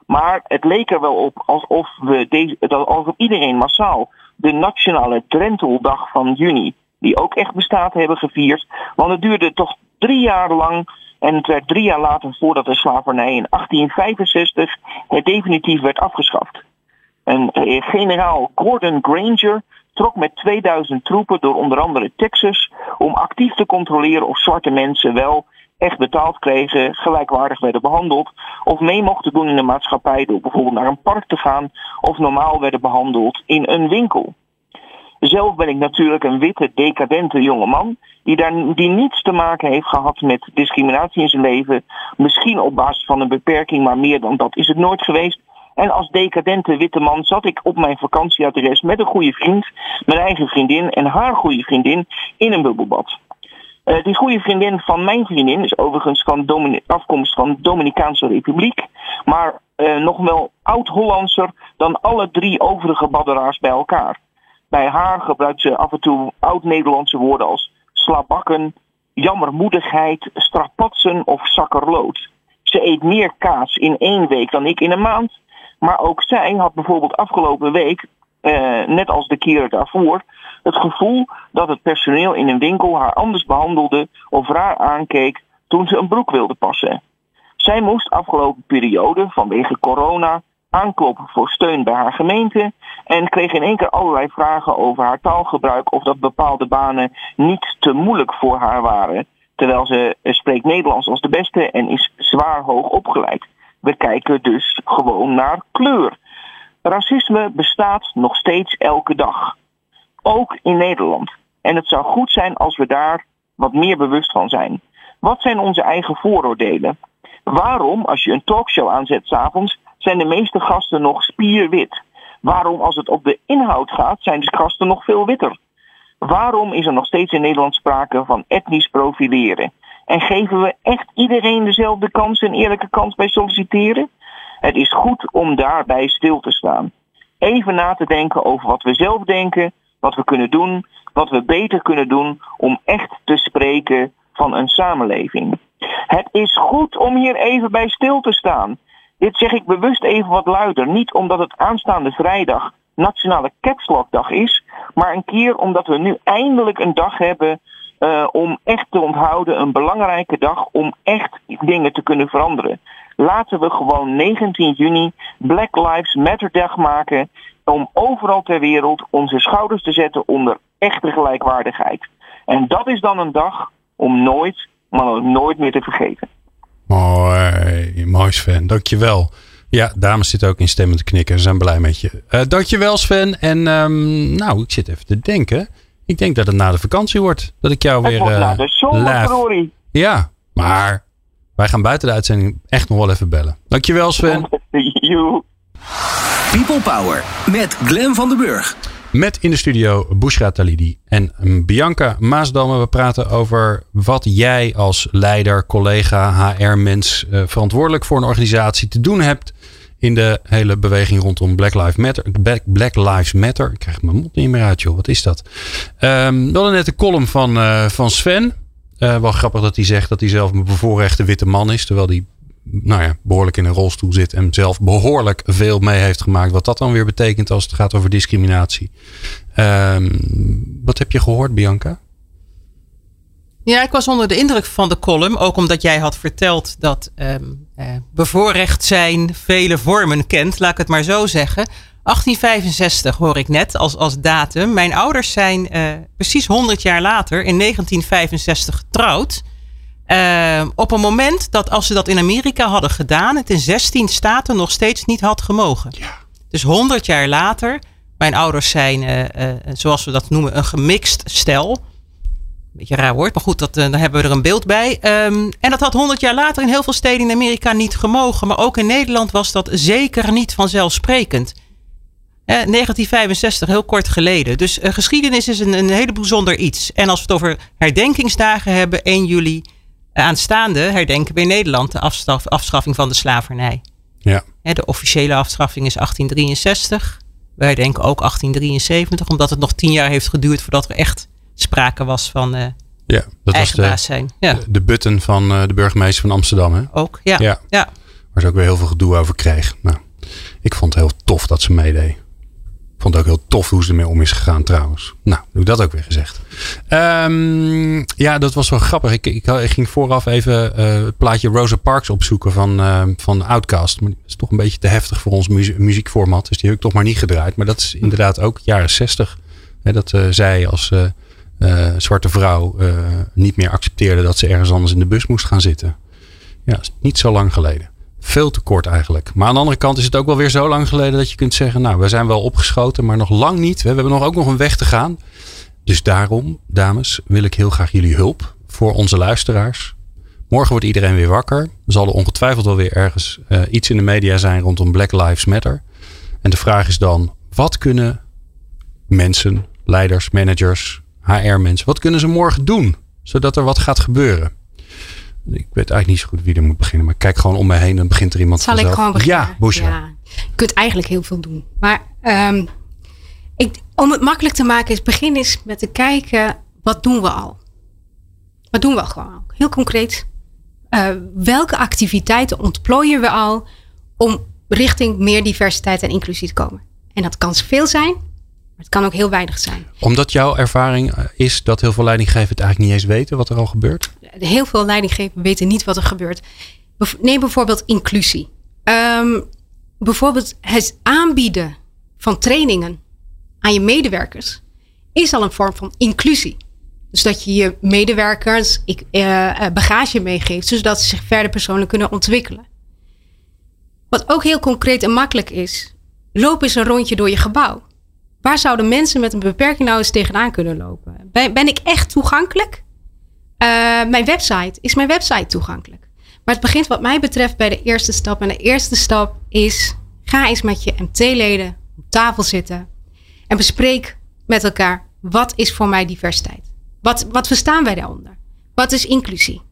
Maar het leek er wel op alsof, we deze, alsof iedereen massaal de nationale Drenteldag van juni, die ook echt bestaat, hebben gevierd. Want het duurde toch drie jaar lang en het werd drie jaar later voordat de slavernij in 1865 het definitief werd afgeschaft. En eh, generaal Gordon Granger trok met 2000 troepen door onder andere Texas om actief te controleren of zwarte mensen wel echt betaald kregen, gelijkwaardig werden behandeld of mee mochten doen in de maatschappij door bijvoorbeeld naar een park te gaan of normaal werden behandeld in een winkel. Zelf ben ik natuurlijk een witte, decadente jongeman die, daar, die niets te maken heeft gehad met discriminatie in zijn leven. Misschien op basis van een beperking, maar meer dan dat is het nooit geweest. En als decadente witte man zat ik op mijn vakantieadres met een goede vriend, mijn eigen vriendin en haar goede vriendin in een bubbelbad. Uh, die goede vriendin van mijn vriendin is overigens van afkomst van de Dominicaanse Republiek. Maar uh, nog wel oud-Hollandser dan alle drie overige badderaars bij elkaar. Bij haar gebruikt ze af en toe oud-Nederlandse woorden als slabakken, jammermoedigheid, strapatsen of zakkerlood. Ze eet meer kaas in één week dan ik in een maand. Maar ook zij had bijvoorbeeld afgelopen week, uh, net als de keren daarvoor, het gevoel dat het personeel in een winkel haar anders behandelde of raar aankeek toen ze een broek wilde passen. Zij moest afgelopen periode vanwege corona aankloppen voor steun bij haar gemeente en kreeg in één keer allerlei vragen over haar taalgebruik of dat bepaalde banen niet te moeilijk voor haar waren, terwijl ze spreekt Nederlands als de beste en is zwaar hoog opgeleid. We kijken dus gewoon naar kleur. Racisme bestaat nog steeds elke dag. Ook in Nederland. En het zou goed zijn als we daar wat meer bewust van zijn. Wat zijn onze eigen vooroordelen? Waarom, als je een talkshow aanzet s'avonds, zijn de meeste gasten nog spierwit? Waarom, als het op de inhoud gaat, zijn de gasten nog veel witter? Waarom is er nog steeds in Nederland sprake van etnisch profileren? En geven we echt iedereen dezelfde kans en eerlijke kans bij solliciteren? Het is goed om daarbij stil te staan. Even na te denken over wat we zelf denken, wat we kunnen doen, wat we beter kunnen doen om echt te spreken van een samenleving. Het is goed om hier even bij stil te staan. Dit zeg ik bewust even wat luider, niet omdat het aanstaande vrijdag Nationale Ketslokdag is, maar een keer omdat we nu eindelijk een dag hebben uh, om echt te onthouden, een belangrijke dag om echt dingen te kunnen veranderen. Laten we gewoon 19 juni Black Lives Matter dag maken om overal ter wereld onze schouders te zetten onder echte gelijkwaardigheid. En dat is dan een dag om nooit, maar ook nooit meer te vergeten. Mooi, mooi Sven, dankjewel. Ja, dames zitten ook in stemmen te knikken. Ze zijn blij met je. Uh, dankjewel Sven. En um, nou, ik zit even te denken. Ik denk dat het na de vakantie wordt. Dat ik jou weer. Uh, na de zomer, Ja, maar wij gaan buiten de uitzending echt nog wel even bellen. Dankjewel Sven. People Power met Glen van den Burg. Met in de studio Bushra Talidi en Bianca Maasdamme. We praten over wat jij als leider, collega, HR-mens uh, verantwoordelijk voor een organisatie te doen hebt in de hele beweging rondom Black Lives Matter. Black Lives Matter. Ik krijg mijn mond niet meer uit, joh. Wat is dat? Um, we hadden net de column van, uh, van Sven. Uh, wel grappig dat hij zegt dat hij zelf een bevoorrechte witte man is. Terwijl hij nou ja, behoorlijk in een rolstoel zit. En zelf behoorlijk veel mee heeft gemaakt. Wat dat dan weer betekent als het gaat over discriminatie. Um, wat heb je gehoord, Bianca? Ja, ik was onder de indruk van de column. Ook omdat jij had verteld dat um, uh, bevoorrecht zijn vele vormen kent. Laat ik het maar zo zeggen. 1865 hoor ik net als, als datum. Mijn ouders zijn uh, precies 100 jaar later in 1965 getrouwd. Uh, op een moment dat als ze dat in Amerika hadden gedaan, het in 16 staten nog steeds niet had gemogen. Ja. Dus 100 jaar later, mijn ouders zijn, uh, zoals we dat noemen, een gemixt stel. Beetje raar woord, maar goed, dat, daar hebben we er een beeld bij. Um, en dat had 100 jaar later in heel veel steden in Amerika niet gemogen. Maar ook in Nederland was dat zeker niet vanzelfsprekend. 1965, heel kort geleden. Dus uh, geschiedenis is een, een hele bijzonder iets. En als we het over herdenkingsdagen hebben, 1 juli uh, aanstaande, herdenken we in Nederland de afschaffing van de slavernij. Ja. de officiële afschaffing is 1863. Wij herdenken ook 1873, omdat het nog tien jaar heeft geduurd voordat er echt sprake was van uh, ja, dat was de, zijn. Ja. de button van de burgemeester van Amsterdam. Hè? Ook, ja. ja. ja. Waar ze ook weer heel veel gedoe over kreeg. Nou, ik vond het heel tof dat ze meedeed vond het ook heel tof hoe ze ermee om is gegaan trouwens. Nou, doe dat ook weer gezegd. Um, ja, dat was wel grappig. Ik, ik, ging vooraf even uh, het plaatje Rosa Parks opzoeken van, uh, van Outcast. Maar dat is toch een beetje te heftig voor ons muzie muziekformat. Dus die heb ik toch maar niet gedraaid. Maar dat is inderdaad ook jaren zestig. Dat uh, zij als zwarte vrouw niet meer accepteerde dat ze ergens anders in de bus moest gaan zitten. Ja, is niet zo lang geleden veel te kort eigenlijk. Maar aan de andere kant is het ook wel weer zo lang geleden dat je kunt zeggen, nou, we zijn wel opgeschoten, maar nog lang niet. We hebben nog ook nog een weg te gaan. Dus daarom, dames, wil ik heel graag jullie hulp voor onze luisteraars. Morgen wordt iedereen weer wakker. Er zal er ongetwijfeld wel weer ergens uh, iets in de media zijn rondom Black Lives Matter. En de vraag is dan, wat kunnen mensen, leiders, managers, HR-mensen, wat kunnen ze morgen doen zodat er wat gaat gebeuren. Ik weet eigenlijk niet zo goed wie er moet beginnen. Maar kijk gewoon om me heen en begint er iemand Zal vanzelf. ik gewoon beginnen? Ja. Ja. Je kunt eigenlijk heel veel doen. Maar ehm, ik, om het makkelijk te maken is begin eens met te kijken wat doen we al? Wat doen we al gewoon? Heel concreet. eh, welke activiteiten ontplooien we al om richting meer diversiteit en inclusie te komen? En dat kan veel zijn, maar het kan ook heel weinig zijn. Omdat jouw ervaring eh, is dat heel veel leidinggevenden eigenlijk niet eens weten wat er al gebeurt. heel veel leidinggevenden weten niet wat er gebeurt. Neem bijvoorbeeld inclusie. Ehm, bijvoorbeeld het aanbieden van trainingen aan je medewerkers is al een vorm van inclusie. Dus dat je je medewerkers ik, eh, eh, bagage meegeeft, zodat ze zich verder persoonlijk kunnen ontwikkelen. Wat ook heel concreet en makkelijk is, loop eens een rondje door je gebouw. Waar zouden mensen met een beperking nou eens tegenaan kunnen lopen? Ben, ben ik echt toegankelijk? Eh, mijn website, is mijn website toegankelijk? Maar het begint wat mij betreft bij de eerste stap. En de eerste stap is, ga eens met je MT-leden op tafel zitten. En bespreek met elkaar, wat is voor mij diversiteit? Wat, wat verstaan wij daaronder? Wat is inclusie?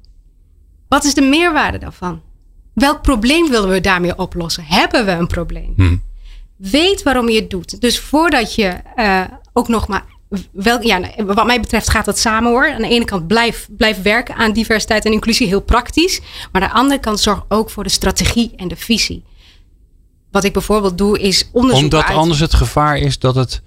Wat is de meerwaarde daarvan? Welk probleem willen we daarmee oplossen? Hebben we een probleem? Hm. Weet waarom je het doet. Dus voordat je eh, ook nog maar. Wel, ja, wat mij betreft gaat het samen hoor. Aan de ene kant blijf, blijf werken aan diversiteit en inclusie, heel praktisch. Maar aan de andere kant zorg ook voor de strategie en de visie. Wat ik bijvoorbeeld doe is onderzoek Omdat uit- anders het gevaar is dat het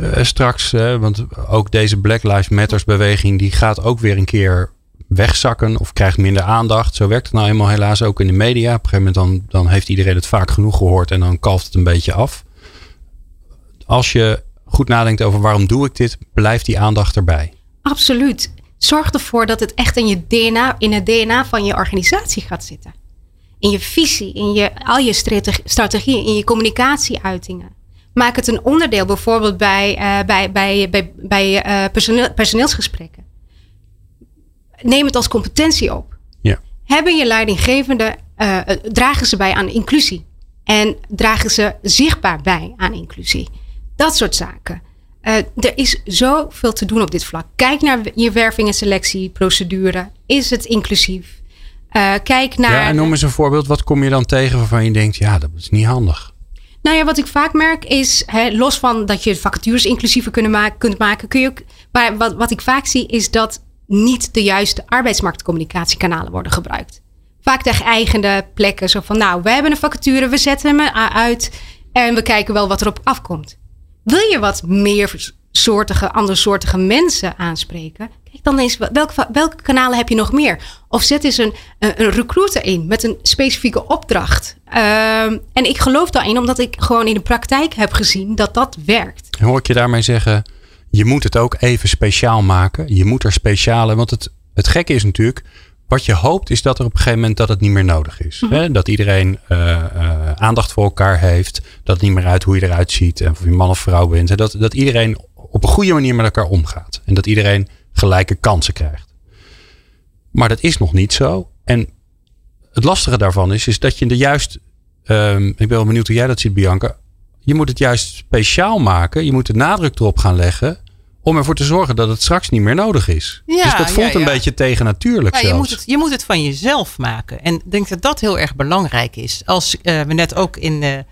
eh, straks, want ook deze Black Lives Matters beweging, die gaat ook weer een keer wegzakken of krijgt minder aandacht. Zo werkt het nou eenmaal helaas ook in de media. Op een gegeven moment dan, dan heeft iedereen het vaak genoeg gehoord en dan kalft het een beetje af. Als je goed nadenkt over waarom doe ik dit, blijft die aandacht erbij. Absoluut. Zorg ervoor dat het echt in je DNA, in het DNA van je organisatie gaat zitten. In je visie, in je, al je strate- strategieën, in je communicatieuitingen. Maak het een onderdeel bijvoorbeeld bij, eh, bij, bij, bij, bij eh, personeel, personeelsgesprekken. Neem het als competentie op. Ja. Hebben je leidinggevende, eh, eh, dragen ze bij aan inclusie? En dragen ze zichtbaar bij aan inclusie? Dat soort zaken. Eh, er is zoveel te doen op dit vlak. Kijk naar je werving- en selectieprocedure. Is het inclusief? Kijk naar. Ja, en noem eens een voorbeeld. Wat kom je dan tegen waarvan je denkt, ja, dat is niet handig. Nou ja, wat ik vaak merk is, hè, los van dat je vacatures inclusiever kunnen maken, kunt maken, kun je ook. Maar wat, wat ik vaak zie is dat niet de juiste arbeidsmarktcommunicatiekanalen worden gebruikt. Vaak de plekken, zo van, nou, we hebben een vacature, we zetten hem uit en we kijken wel wat erop afkomt. Wil je wat meer soortige, andersoortige mensen aanspreken? Kijk dan eens, welke, welke kanalen heb je nog meer? Of zet eens een, een, recruiter in met een specifieke opdracht. Ehm, en ik geloof daarin, omdat ik gewoon in de praktijk heb gezien dat dat werkt. Hoor ik je daarmee zeggen, je moet het ook even speciaal maken. Je moet er speciale, want het, het gekke is natuurlijk, wat je hoopt is dat er op een gegeven moment dat het niet meer nodig is. Mhm. Hè? Dat iedereen eh, eh, aandacht voor elkaar heeft. Dat het niet meer uit hoe je eruit ziet en of je man of vrouw bent. En dat, dat iedereen op een goede manier met elkaar omgaat. En dat iedereen gelijke kansen krijgt. Maar dat is nog niet zo. En het lastige daarvan is, is dat je er juist. ehm, ik ben wel benieuwd hoe jij dat ziet, Bianca. Je moet het juist speciaal maken. Je moet de nadruk erop gaan leggen. Om ervoor te zorgen dat het straks niet meer nodig is. Ja, dus dat voelt ja, een beetje tegennatuurlijk Ja, je, zelfs. moet het, je moet het van jezelf maken. En ik denk dat dat heel erg belangrijk is. Als eh, we net ook in de,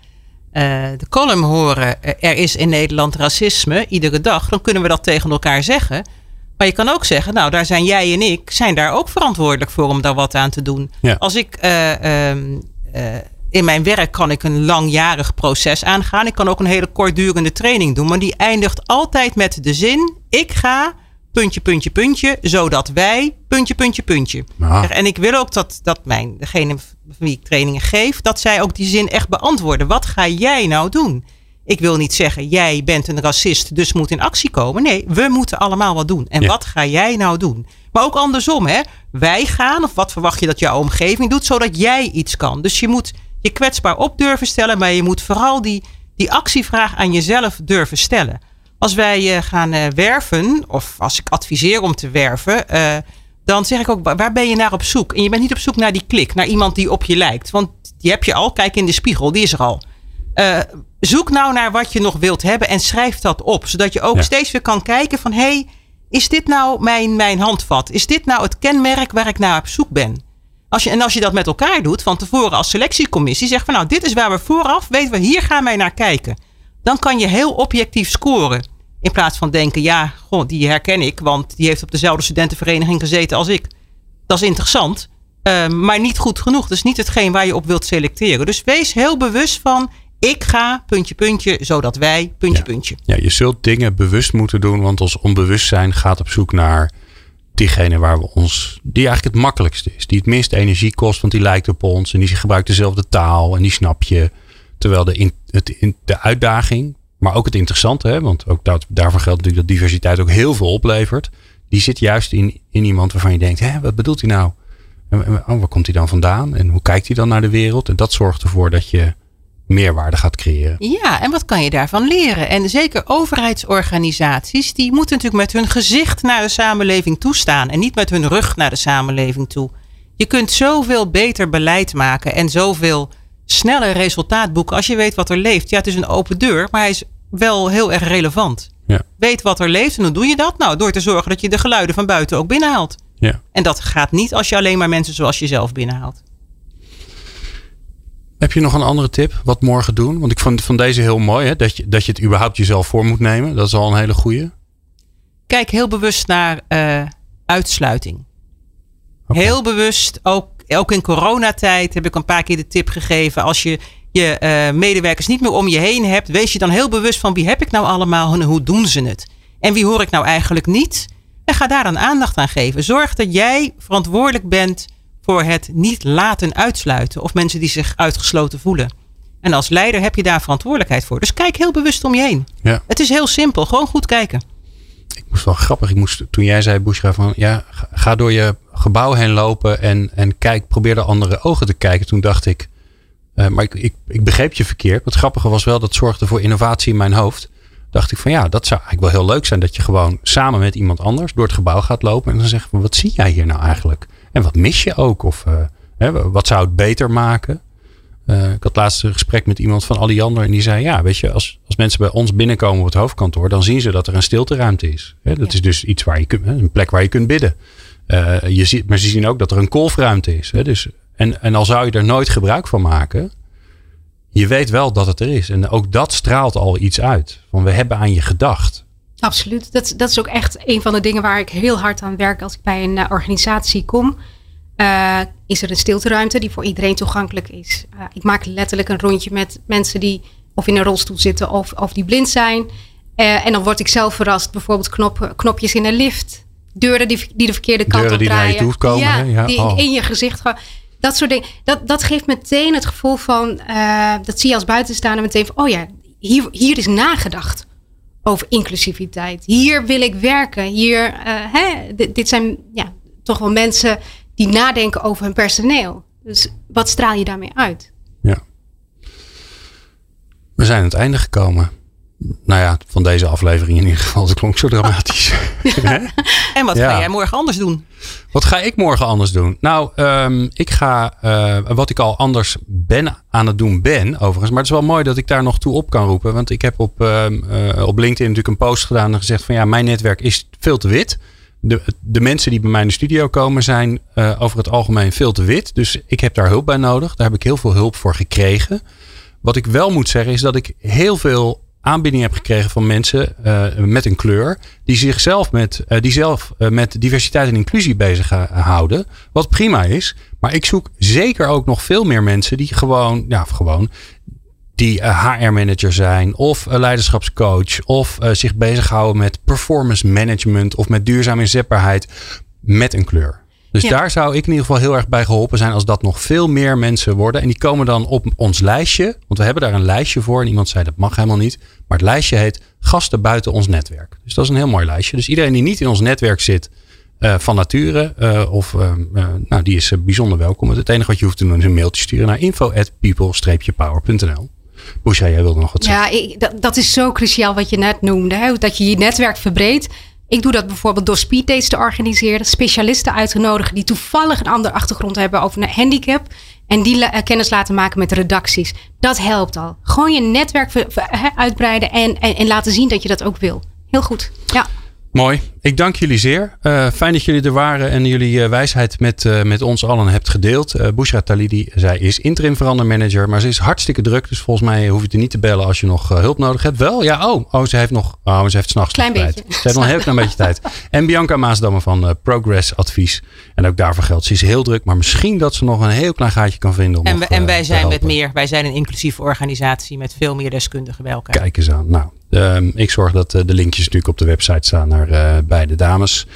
eh, de column horen... eh, er is in Nederland racisme, iedere dag... dan kunnen we dat tegen elkaar zeggen. Maar je kan ook zeggen... nou, daar zijn jij en ik... zijn daar ook verantwoordelijk voor om daar wat aan te doen. Ja. Als ik... eh, ehm, eh, in mijn werk kan ik een langjarig proces aangaan. Ik kan ook een hele kortdurende training doen. Maar die eindigt altijd met de zin... ik ga puntje, puntje, puntje... zodat wij puntje, puntje, puntje. En ik wil ook dat, dat mijn, degene van wie ik trainingen geef... dat zij ook die zin echt beantwoorden. Wat ga jij nou doen? Ik wil niet zeggen, jij bent een racist, dus moet in actie komen. Nee, we moeten allemaal wat doen. En Ja. wat ga jij nou doen? Maar ook andersom, hè? Wij gaan, of wat verwacht je dat jouw omgeving doet, zodat jij iets kan. Dus je moet je kwetsbaar op durven stellen, maar je moet vooral die, die actievraag aan jezelf durven stellen. Als wij eh, gaan eh, werven, of als ik adviseer om te werven, eh, dan zeg ik ook, wa- waar ben je naar op zoek? En je bent niet op zoek naar die klik, naar iemand die op je lijkt. Want die heb je al, kijk in de spiegel, die is er al. Zoek nou naar wat je nog wilt hebben en schrijf dat op. Zodat je ook Ja. steeds weer kan kijken van... hé, hey, is dit nou mijn, mijn handvat? Is dit nou het kenmerk waar ik naar op zoek ben? Als je, en als je dat met elkaar doet, van tevoren als selectiecommissie, zegt van nou, dit is waar we vooraf, weten we, hier gaan wij naar kijken. Dan kan je heel objectief scoren. In plaats van denken, ja, goh, die herken ik, want die heeft op dezelfde studentenvereniging gezeten als ik. Dat is interessant, uh, maar niet goed genoeg. Dus niet hetgeen waar je op wilt selecteren. Dus wees heel bewust van, ik ga, puntje, puntje, zodat wij, puntje, puntje. Ja, je zult dingen bewust moeten doen, want ons onbewustzijn gaat op zoek naar diegene waar we ons, die eigenlijk het makkelijkste is. Die het minst energie kost, want die lijkt op ons en die gebruikt dezelfde taal en die snap je. Terwijl de, in, het, in, de uitdaging, maar ook het interessante, hè, want ook dat, daarvoor geldt natuurlijk dat diversiteit ook heel veel oplevert. Die zit juist in, in iemand waarvan je denkt, hè, wat bedoelt hij nou? En, oh, waar komt hij dan vandaan? En hoe kijkt hij dan naar de wereld? En dat zorgt ervoor dat je meerwaarde gaat creëren. Ja, en wat kan je daarvan leren? En zeker overheidsorganisaties, die moeten natuurlijk met hun gezicht naar de samenleving toestaan en niet met hun rug naar de samenleving toe. Je kunt zoveel beter beleid maken en zoveel sneller resultaat boeken als je weet wat er leeft. Ja, het is een open deur, maar hij is wel heel erg relevant. Ja. Weet wat er leeft en hoe doe je dat? Nou, door te zorgen dat je de geluiden van buiten ook binnenhaalt. Ja. En dat gaat niet als je alleen maar mensen zoals jezelf binnenhaalt. Heb je nog een andere tip? Wat morgen doen? Want ik vond van deze heel mooi. Hè? Dat, je, dat je het überhaupt jezelf voor moet nemen. Dat is al een hele goeie. Kijk heel bewust naar uh, uitsluiting. Okay. Heel bewust, ook, ook in coronatijd heb ik een paar keer de tip gegeven. Als je je uh, medewerkers niet meer om je heen hebt. Wees je dan heel bewust van wie heb ik nou allemaal en hoe doen ze het? En wie hoor ik nou eigenlijk niet? En ga daar dan aandacht aan geven. Zorg dat jij verantwoordelijk bent voor het niet laten uitsluiten of mensen die zich uitgesloten voelen. En als leider heb je daar verantwoordelijkheid voor. Dus kijk heel bewust om je heen. Ja. Het is heel simpel, gewoon goed kijken. Ik moest wel grappig. Ik moest, toen jij zei, Bushra, van ja, ga door je gebouw heen lopen en, en kijk, probeer de andere ogen te kijken. Toen dacht ik, uh, maar ik, ik, ik begreep je verkeerd. Het grappige was wel, dat zorgde voor innovatie in mijn hoofd. Dacht ik van ja, dat zou eigenlijk wel heel leuk zijn dat je gewoon samen met iemand anders door het gebouw gaat lopen. En dan zeg je, wat zie jij hier nou eigenlijk? En wat mis je ook? Of uh, hè, wat zou het beter maken? Uh, ik had laatst een gesprek met iemand van Alliander. En die zei: Ja, weet je, als, als mensen bij ons binnenkomen op het hoofdkantoor. dan zien ze dat er een stilteruimte is. Hè, dat ja. is dus iets waar je kunt, een plek waar je kunt bidden. Uh, je ziet, maar ze zien ook dat er een kolfruimte is. Hè, dus, en, en al zou je er nooit gebruik van maken. Je weet wel dat het er is. En ook dat straalt al iets uit. Van we hebben aan je gedacht. Absoluut. Dat, dat is ook echt een van de dingen waar ik heel hard aan werk als ik bij een uh, organisatie kom. Uh, is er een stilteruimte die voor iedereen toegankelijk is. Uh, ik maak letterlijk een rondje met mensen die of in een rolstoel zitten of, of die blind zijn. en dan word ik zelf verrast. Bijvoorbeeld knop, knopjes in een lift. Deuren die, die de verkeerde kant Deuren op draaien. Die naar je toe komen. Ja, ja. die oh. in je gezicht gaan. Dat soort dingen. Dat, dat geeft meteen het gevoel van... dat zie je als buitenstaander meteen van... Oh ja, hier, hier is nagedacht over inclusiviteit. Hier wil ik werken. Hier, uh, hè, dit, dit, zijn ja, toch wel mensen die nadenken over hun personeel. Dus wat straal je daarmee uit? Ja. We zijn aan het einde gekomen. Nou ja, van deze aflevering in ieder geval. Het klonk zo dramatisch. en wat ja. ga jij morgen anders doen? Wat ga ik morgen anders doen? Nou, um, ik ga, uh, wat ik al anders ben aan het doen ben, overigens. Maar het is wel mooi dat ik daar nog toe op kan roepen. Want ik heb op, uh, uh, op LinkedIn natuurlijk een post gedaan en gezegd van ja, mijn netwerk is veel te wit. De, de mensen die bij mij in de studio komen zijn uh, over het algemeen veel te wit. Dus ik heb daar hulp bij nodig. Daar heb ik heel veel hulp voor gekregen. Wat ik wel moet zeggen is dat ik heel veel aanbieding heb gekregen van mensen uh, met een kleur. Die zichzelf met, uh, die zelf, uh, met diversiteit en inclusie bezig houden. Wat prima is. Maar ik zoek zeker ook nog veel meer mensen die gewoon, ja, gewoon die HR-manager zijn of leiderschapscoach of zich bezighouden met performance management of met duurzame inzetbaarheid met een kleur. Dus ja. daar zou ik in ieder geval heel erg bij geholpen zijn als dat nog veel meer mensen worden. En die komen dan op ons lijstje. Want we hebben daar een lijstje voor. En iemand zei dat mag helemaal niet. Maar het lijstje heet gasten buiten ons netwerk. Dus dat is een heel mooi lijstje. Dus iedereen die niet in ons netwerk zit uh, van nature. Uh, of uh, nou, die is bijzonder welkom. Het enige wat je hoeft te doen is een mailtje sturen naar info at people-power.nl. Boesja, jij wilde nog wat zeggen. Ja, ik, dat, dat is zo cruciaal wat je net noemde. Hè? Dat je je netwerk verbreedt. Ik doe dat bijvoorbeeld door speeddates te organiseren. Specialisten uit te nodigen die toevallig een andere achtergrond hebben over een handicap. En die la kennis laten maken met redacties. Dat helpt al. Gewoon je netwerk uitbreiden en, en, en, laten zien dat je dat ook wil. Heel goed. Ja. Mooi. Ik dank jullie zeer. Uh, fijn dat jullie er waren en jullie uh, wijsheid met, uh, met ons allen hebt gedeeld. Uh, Bushra Talidi, zij is interim verandermanager, maar ze is hartstikke druk. Dus volgens mij hoef je er niet te bellen als je nog hulp nodig hebt. Wel? Ja, oh, oh ze heeft nog, oh, ze heeft s'nachts Klein tijd. beetje. Ze heeft nog een heel klein beetje tijd. En Bianca Maasdamme van Progress Advies. En ook daarvoor geldt, ze is heel druk, maar misschien dat ze nog een heel klein gaatje kan vinden. Om en, nog, en wij zijn met meer, wij zijn een inclusieve organisatie met veel meer deskundigen bij elkaar. Kijk eens aan. Nou, uh, ik zorg dat uh, de linkjes natuurlijk op de website staan naar uh, beide dames.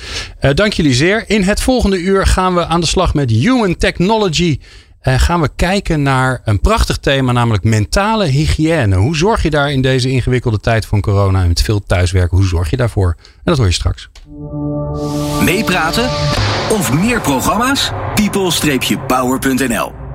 dank jullie zeer. In het volgende uur gaan we aan de slag met Human Technology. gaan we kijken naar een prachtig thema, namelijk mentale hygiëne. Hoe zorg je daar in deze ingewikkelde tijd van corona en met veel thuiswerken, hoe zorg je daarvoor? En dat hoor je straks. Meepraten of meer programma's? people-power.nl